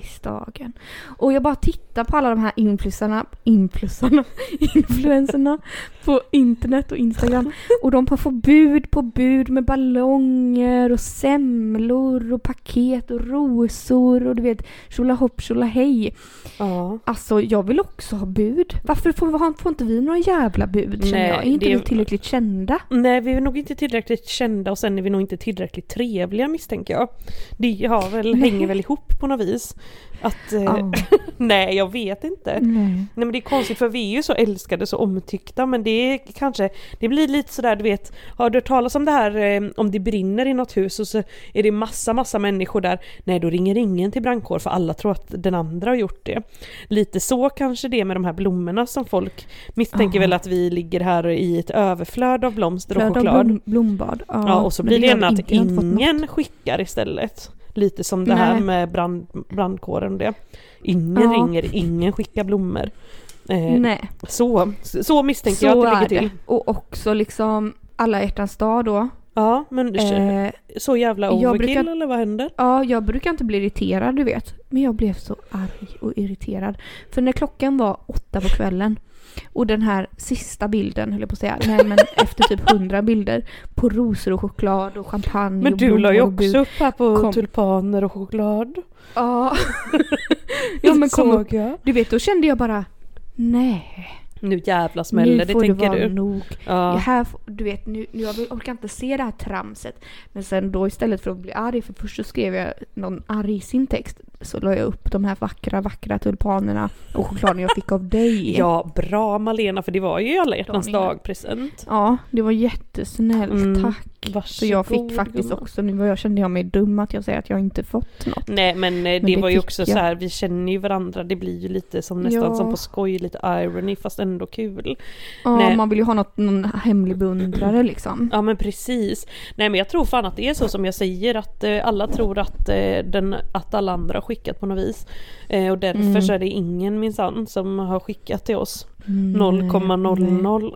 fettisdagen. Och jag bara tittar på alla de här influencerna, influencerna, influencerna på internet och Instagram. Och de har fått bud på bud med ballonger och semlor och paket och rosor och du vet tjolahopp tjolahej. Ja. Alltså jag vill också ha bud. Varför får, får inte vi några jävla bud känner jag? Är inte det- vi tillräckligt kända? Nej, vi är nog inte tillräckligt kända och sen är vi nog inte tillräckligt trevliga misstänker jag. Det har väl, hänger väl ihop på något vis. Att, eh, Ja. nej jag vet inte. Nej. Nej men det är konstigt för vi är ju så älskade, så omtyckta men det är kanske, det blir lite sådär du vet, har du hört talas om det här eh, om det brinner i något hus och så är det massa massa människor där, nej då ringer ingen till brandkår för alla tror att den andra har gjort det. Lite så kanske det är med de här blommorna som folk misstänker Ja. väl att vi ligger här i ett överflöd av blomster och Flöde av choklad. blom, blombad. Ja, Ja, och så blir det gärna vi att ingen skickar istället. Lite som det här Nej. med brand, brandkåren och det. Ingen Ja. ringer, ingen skickar blommor. Eh, Nej, så, så misstänker jag så att är det ligger det. till. Och också liksom alla hjärtans dag då. Ja, men Eh, så jävla jag overkill brukar- eller vad händer? ja, jag brukar inte bli irriterad du vet. Men jag blev så arg och irriterad. För när klockan var åtta på kvällen och den här sista bilden, höll jag på att säga, nej men efter typ hundra bilder på rosor och choklad och champagne Men och du la ju också upp här på Kom. tulpaner och choklad. Ja. ja men kom. Såg jag. Du vet, då kände jag bara nej. Nu jävla smäller nu det får det tänker vara du. nog. Ja. Här, du vet, nu, nu jag orkar inte se det här tramset. Men sen då istället för att bli arg, för först så skrev jag någon arg i sin text, så la jag upp de här vackra, vackra tulpanerna och chokladen jag fick av dig. ja, bra Malena för det var ju alla hjärtans dag-present. Ja, det var jättesnällt, Mm. tack. Varsågod, Så jag fick faktiskt gumman. också, nu jag, kände jag mig dum att jag säger att jag inte fått något. Nej men, eh, det, det var ju också jag. så här, vi känner ju varandra, det blir ju lite som nästan Ja. som på skoj, lite irony fast ändå kul. Ja, Nej. man vill ju ha något, någon hemlig beundrare liksom. Ja men precis. Nej men jag tror fan att det är så som jag säger att eh, alla tror att, eh, den, att alla andra har skickat på något vis. Eh, och därför Mm. så är det ingen minsann som har skickat till oss. Mm, 0,00.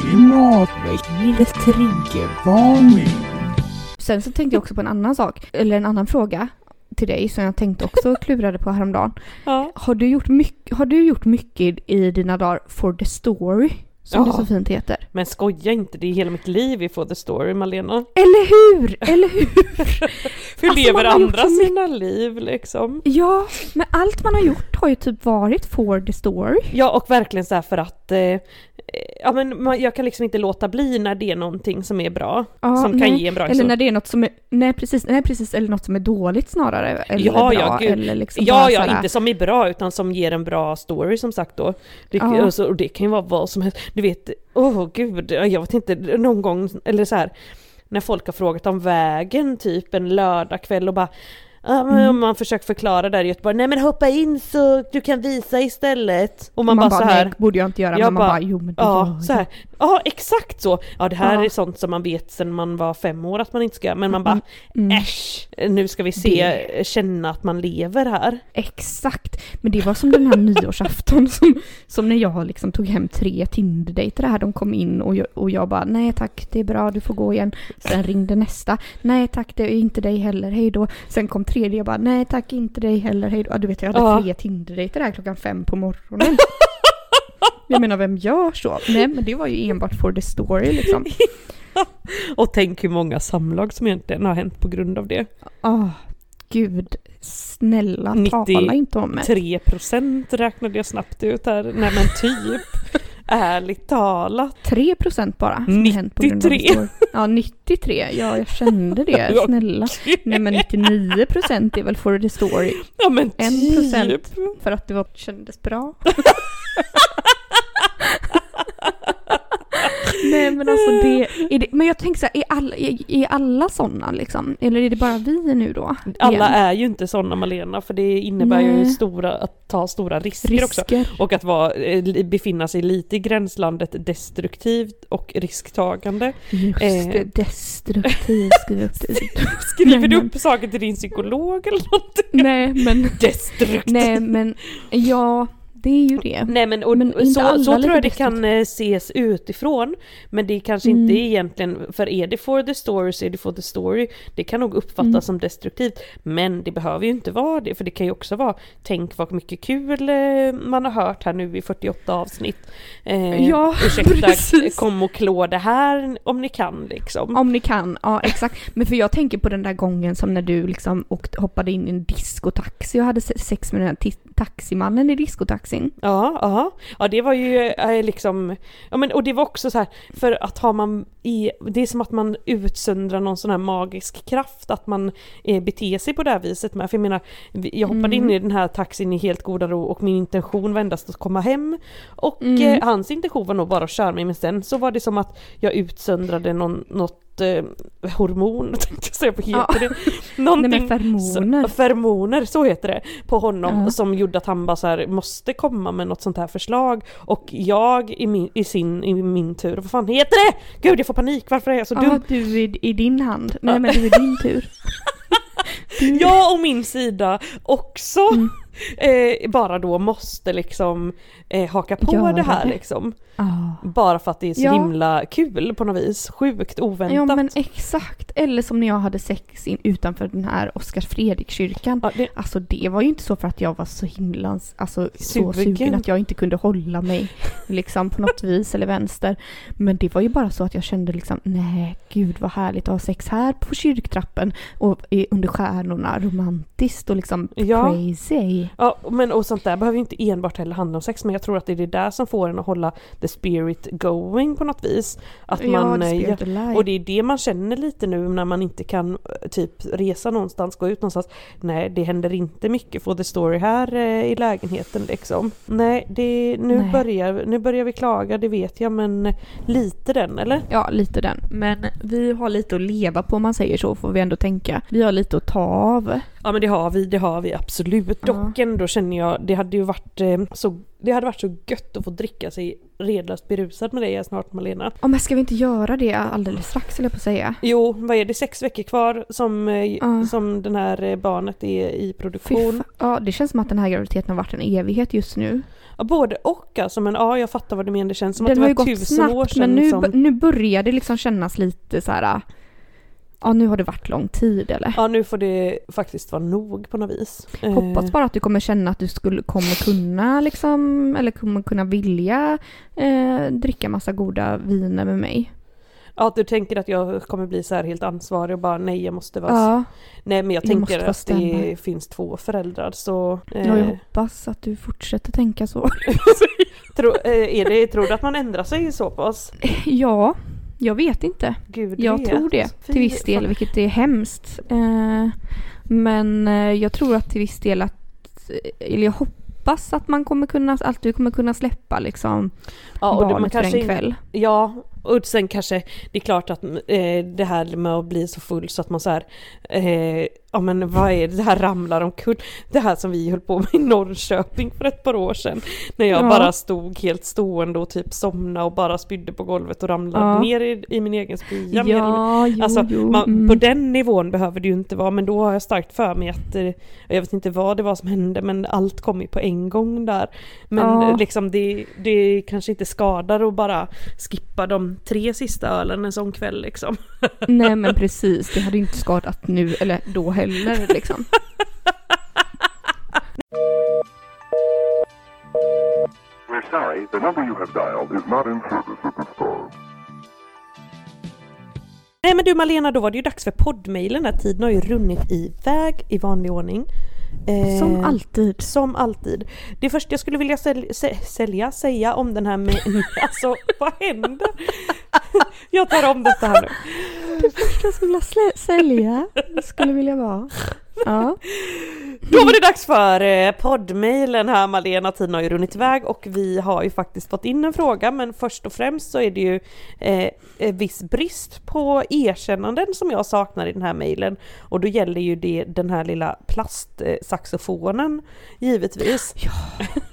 Klimatväckningens triggervarning. Sen så tänkte jag också på en annan sak, eller en annan fråga till dig som jag tänkte också klurade på häromdagen. Ja. Har du gjort mycket, har du gjort mycket i dina dagar for the story? Som Ja. det så fint heter. Men skoja inte, det är hela mitt liv i For the Story Malena. Eller hur? Eller hur? Hur Alltså, lever andra mycket. sina liv liksom? Ja, men allt man har gjort har ju typ varit for the story. Ja och verkligen så här för att eh, Ja men man, jag kan liksom inte låta bli när det är någonting som är bra. Ja, som kan nej. ge en bra Eller när det är något som är, nej precis, nej precis, eller något som är dåligt snarare. Eller Ja, bra, ja, gud. eller liksom Ja, ja, inte som är bra utan som ger en bra story som sagt då. Det, Ja. och, så, och det kan ju vara vad som helst. Du vet, åh gud, jag vet inte, någon gång, eller så här när folk har frågat om vägen typ en lördagkväll och bara Ja, men Mm. om man försöker förklara där i Göteborg, nej men hoppa in så du kan visa istället. Och man, man, bara, bara, så här, nej, borde jag inte göra, Jag men man bara, bara, jo men det Ja, gör så jag. här. Ja, exakt så. Ja, det här Ja. är sånt som man vet sedan man var fem år att man inte ska göra, men man bara Mm. äsch, nu ska vi se, känna att man lever här. Exakt, men det var som den här nyårsafton som, som när jag liksom tog hem tre Tinder-dejter här. De kom in och jag, och jag bara nej tack det är bra du får gå igen. Sen ringde nästa. Nej tack det är inte dig heller, hej då. Sen kom tredje jag bara nej tack inte dig heller, hej då. Ja, Du vet jag hade Ja. tre Tinder-dejter här klockan fem på morgonen. Jag menar vem gör så? Nej men det var ju enbart for the story liksom. Och tänk hur många samlag som egentligen har hänt på grund av det. Åh, gud snälla 90 tala inte om mig. 3% räknade jag snabbt ut här. Nej men typ. Ärligt talat. 3 procent bara. som har hänt på grund av 93. det står. Ja, 93. Ja, jag kände det. Snälla. Nej, men 99 procent är väl for the story. Ja men En typ. procent. För att det var, kändes bra. Nej men alltså det, det, men jag tänker så här, är alla, är, är alla sådana liksom? Eller är det bara vi nu då? Alla Igen? är ju inte sådana Malena för det innebär ju Nej. stora, att ta stora risker, också. risker. Och att vara, eh, befinna sig lite i gränslandet destruktivt och risktagande. Just Eh. det, destruktiv skriv upp. Skriver du upp saker till din psykolog eller någonting? Nej men, Destruktivt! nej men, ja det är ju det. Nej men, och, Men så, så tror jag det kan eh, ses utifrån. Men det är kanske Mm. inte egentligen, för är det for the story så är det for the story. Det kan nog uppfattas Mm. som destruktivt. Men det behöver ju inte vara det, för det kan ju också vara tänk vad mycket kul eh, man har hört här nu i 48 avsnitt. Eh, Ja, ursäkta, precis. kom och klå det här om ni kan liksom. Om ni kan, ja exakt. Men för jag tänker på den där gången som när du liksom åkte, hoppade in i en diskotaxi och hade se- sex med den här taximannen i diskotaxin. Ja, ja. ja det var ju eh, liksom, ja men och det var också så här, för att har man i, det är som att man utsöndrar någon sån här magisk kraft, att man eh, beter sig på det här viset med, för jag menar, jag hoppade Mm. in i den här taxin i helt goda ro och min intention var endast att komma hem och Mm. eh, hans intention var nog bara att köra mig, men sen så var det som att jag utsöndrade någon, något eh, hormon, tänkte jag säga, vad heter Ja. det? Någonting, Nej men feromoner. så, feromoner, så heter det, på honom Ja. som gjorde att han bara så här, måste komma med något sånt här förslag. Och jag i min, i sin, i min tur, vad fan heter det? Gud jag får panik, varför är jag så Ja, dum? du i, i din hand. Nej men det är din tur. Du, Jag och min sida också Mm. eh, bara då måste liksom eh, haka på Göra det här det. liksom. Ah. Bara för att det är så Ja. himla kul på något vis. Sjukt oväntat. Ja men exakt. Eller som när jag hade sex in, utanför den här Oskar Fredrik-kyrkan. Ja, det, Alltså det var ju inte så för att jag var så himla alltså, så Sugen. sugen att jag inte kunde hålla mig liksom på något vis eller vänster. Men det var ju bara så att jag kände liksom nej gud vad härligt att ha sex här på kyrktrappen och under stjärnorna romantiskt och liksom Ja. crazy. ja, men och sånt där behöver ju inte enbart heller handla om sex men jag tror att det är det där som får en att hålla the spirit going på något vis. Att man, ja, eh. Och det är det man känner lite nu när man inte kan eh, typ resa någonstans, gå ut någonstans. Nej, det händer inte mycket for the story här eh, i lägenheten liksom. Nej, det, nu, Nej. Börjar, nu börjar vi klaga, det vet jag, men lite den eller? Ja, lite den. Men vi har lite att leva på om man säger så, får vi ändå tänka. Vi har lite att ta av. Ja men det har vi, det har vi absolut. Ja. Dock ändå känner jag, det hade ju varit eh, så, det hade varit så gött att få dricka sig redlöst berusad med dig snart Malena. Ja, men ska vi inte göra det alldeles strax, eller på att säga? Jo, vad är det, sex veckor kvar som, Ja. som den här eh, barnet är i produktion? fa- ja, det känns som att den här graviditeten har varit en evighet just nu. Ja, både och alltså, men ja jag fattar vad du menar. Det känns som den att har det ju var gått tusen snabbt, år sedan men nu, som... b- nu börjar det liksom kännas lite så här. Ja, nu har det varit lång tid eller? Ja nu får det faktiskt vara nog på något vis. Eh, Hoppas bara att du kommer känna att du skulle, kommer kunna liksom, eller kommer kunna vilja eh, dricka massa goda viner med mig. Ja att du tänker att jag kommer bli så här helt ansvarig och bara nej jag måste vara... Ja, Nej men jag Jag tänker att det finns två föräldrar så... ja, jag Eh, hoppas att du fortsätter tänka så. tro, eh, är det, tror du att man ändrar sig så pass? ja, jag vet inte. Gud Jag vet. tror det Fy till viss del, fan. vilket är hemskt. Eh, men eh, jag tror att till viss del att, eller jag hoppas att man kommer kunna, att du kommer kunna släppa liksom Ja, och barnet för kanske en kväll. Ja, och sen kanske det är klart att eh, det här med att bli så full så att man så här, eh, ja men vad är det, det här ramlar omkull. Det här som vi höll på med i Norrköping för ett par år sedan. När jag Ja. bara stod helt stående och typ somnade och bara spydde på golvet och ramlade Ja. ner i, i min egen spya. Ja, jo, Alltså, jo. man, mm. på den nivån behöver det ju inte vara men då har jag starkt för mig att eh, jag vet inte vad det var som hände men allt kom ju på en gång där. Men Ja. liksom det, det kanske inte skadar att bara skippa de tre sista ölen en sån kväll liksom. Nej men precis, det hade inte skadat nu eller då heller liksom. We're sorry, the number you have dialed is not in service at this time. Nej men du Malena, då var det ju dags för poddmailen. Tiden har ju runnit iväg i vanlig ordning. Eh, Som alltid. Som alltid. Det första jag skulle vilja säl- sä- sälja, säga om den här med... Alltså vad händer? Jag tar om detta här nu. Jag skulle vilja sälja, skulle vilja vara. Ja. Då var det dags för eh, poddmailen här Malena, tiden har ju runnit iväg och vi har ju faktiskt fått in en fråga men först och främst så är det ju eh, en viss brist på erkännanden som jag saknar i den här mailen och då gäller ju det den här lilla plastsaxofonen givetvis.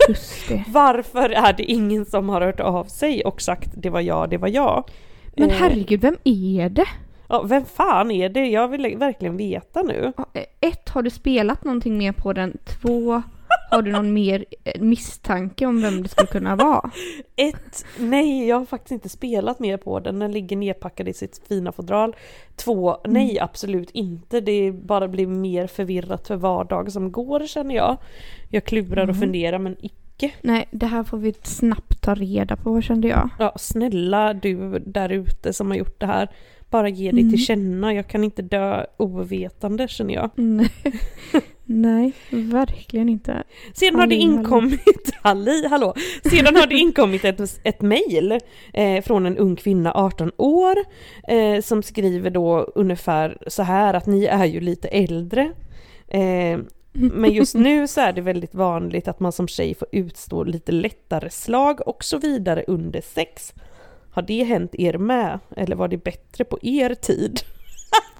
Just det. Varför är det ingen som har hört av sig och sagt det var jag, det var jag? Men Eh, herregud, vem är det? Ja, vem fan är det? Jag vill verkligen veta nu. Eh, Ett, har du spelat någonting mer på den? Två, har du någon mer eh, misstanke om vem det skulle kunna vara? Ett, nej jag har faktiskt inte spelat mer på den, den ligger nedpackad i sitt fina fodral. Två, nej absolut inte, det bara blir mer förvirrat för var dag som går känner jag. Jag klurar och funderar men icke. Nej, det här får vi snabbt ta reda på kände jag. Ja, snälla du där ute som har gjort det här, bara ge dig till känna, jag kan inte dö ovetande känner jag. Nej, Nej verkligen inte. Sedan har det inkommit, halli, hallå. Sedan har det inkommit ett, ett mejl eh, från en ung kvinna, 18 år, eh, som skriver då ungefär så här att ni är ju lite äldre. Eh, men just nu så är det väldigt vanligt att man som tjej får utstå lite lättare slag och så vidare under sex. Har det hänt er med? Eller var det bättre på er tid?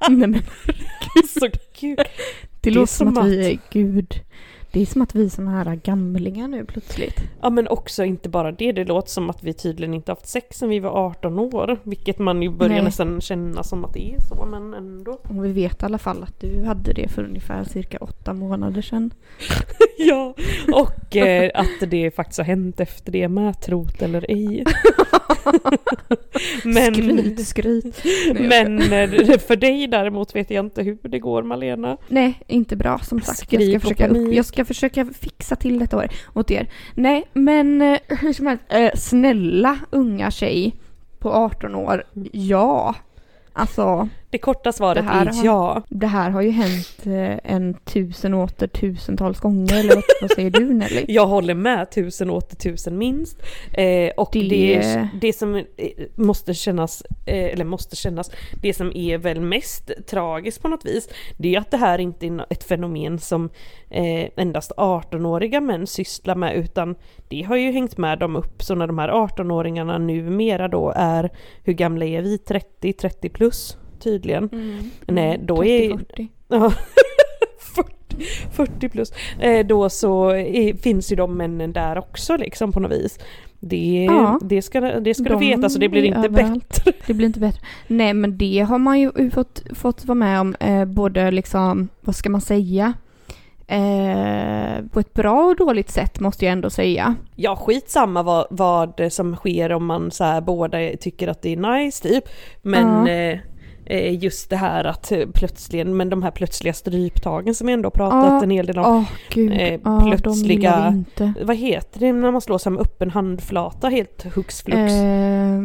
Nej, men Så kul! det är låter som som att vi är gud. Det Det är som att vi är såna här gamlingar nu plötsligt. Ja men också inte bara det, det låter som att vi tydligen inte haft sex sen vi var 18 år. Vilket man ju börjar Nej. nästan känna som att det är så men ändå. Och vi vet i alla fall att du hade det för ungefär cirka åtta månader sedan. Ja, och eh, att det faktiskt har hänt efter det med, trot eller ej. men, Skryt, skryt. Men eh, för dig däremot vet jag inte hur det går Malena. Nej, inte bra som sagt. Jag ska, försöka upp, jag ska försöka fixa till detta år åt er. Nej, men eh, hur som helst, eh, snälla unga tjej på 18 år, ja. Alltså, Det korta svaret Det här är har- ja. det här har ju hänt eh, en tusen åter tusentals gånger, eller vad, säger du Nelly? Jag håller med, tusen åter tusen minst. Eh, och det... Det- Det, som eh, måste kännas, eh, eller måste kännas, det som är väl mest tragiskt på något vis, det är att det här inte är ett fenomen som eh, endast 18-åriga män sysslar med, utan det har ju hängt med dem upp, så när de här 18-åringarna numera då är, hur gamla är vi? 30, 30 plus tydligen. Nej, då är- 30-40. Ja, 40, 40 plus. Eh, då så är, finns ju de männen där också liksom på något vis. Det, Ja. det ska, det ska De du veta så det blir är inte överallt. bättre. Det blir inte bättre. Nej men det har man ju fått, fått vara med om eh, både liksom, vad ska man säga? Eh, på ett bra och dåligt sätt måste jag ändå säga. Ja skitsamma vad, vad som sker om man så här, båda tycker att det är nice typ. Men eh, eh, just det här att eh, plötsligen, men de här plötsliga stryptagen som vi ändå pratat Ja. en hel del om. Åh gud, eh, plötsliga- vi inte. Vad heter det när man slår sig med öppen handflata helt hux flux? Eh,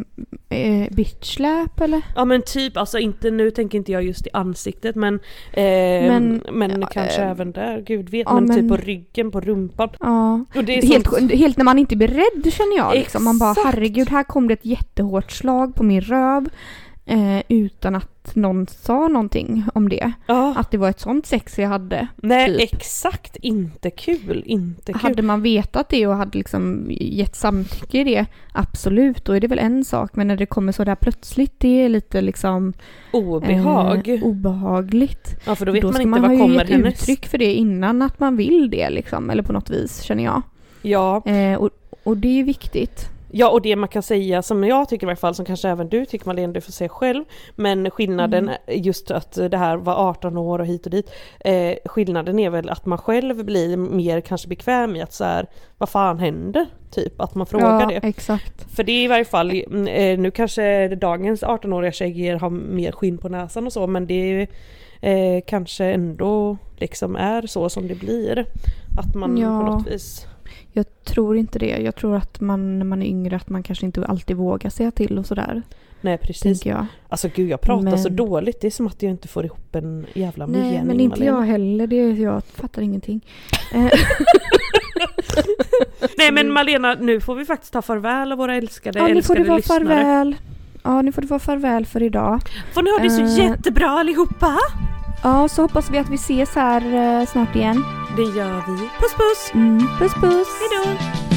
eh, bitch slap eller? Ja men typ, alltså inte nu tänker inte jag just i ansiktet men eh, Men, Men, kanske eh, även där, gud vet ja, men, typ men- på ryggen, på rumpan. Ja. Helt, sånt, helt när man inte är beredd känner jag. Liksom. Man bara herregud, här kom det ett jättehårt slag på min röv. Eh, utan att någon sa någonting om det. ja, Att det var ett sånt sex jag hade. nej typ. exakt, inte kul, inte kul. Hade man vetat det och hade liksom gett samtycke i det, absolut, då är det väl en sak. Men när det kommer så där plötsligt, det är lite liksom Obehag. eh, obehagligt. ja för då vet då man ska inte man vad ha ju kommer gett hennes. uttryck för det innan att man vill det liksom, eller på något vis känner jag. Ja, Eh, och, och det är ju viktigt. Ja och det man kan säga som jag tycker i alla fall, som kanske även du tycker Malene, du får säga själv. Men skillnaden, Mm. just att det här var 18 år och hit och dit. Eh, skillnaden är väl att man själv blir mer kanske bekväm i att så här, vad fan händer? Typ att man frågar ja, det. exakt. För det är i varje fall, mm, eh, nu kanske dagens 18-åriga tjejer har mer skinn på näsan och så men det är, eh, kanske ändå liksom är så som det blir. Att man Ja. på något vis... Jag tror inte det. Jag tror att man när man är yngre att man kanske inte alltid vågar säga till och sådär. Nej precis. Jag. Alltså gud jag pratar så Men- dåligt, det är som att jag inte får ihop en jävla Nej, mening. men inte jag heller. Det, jag fattar ingenting. Eh, Nej men Malena, nu får vi faktiskt ta farväl av våra älskade, ja, nu får det vara lyssnare. farväl. Ja, nu får det vara farväl för idag. Får ni ha det så Eh. jättebra allihopa! Ja, så hoppas vi att vi ses här eh, snart igen. Det gör vi. Puss puss! Mm, puss puss! Hejdå!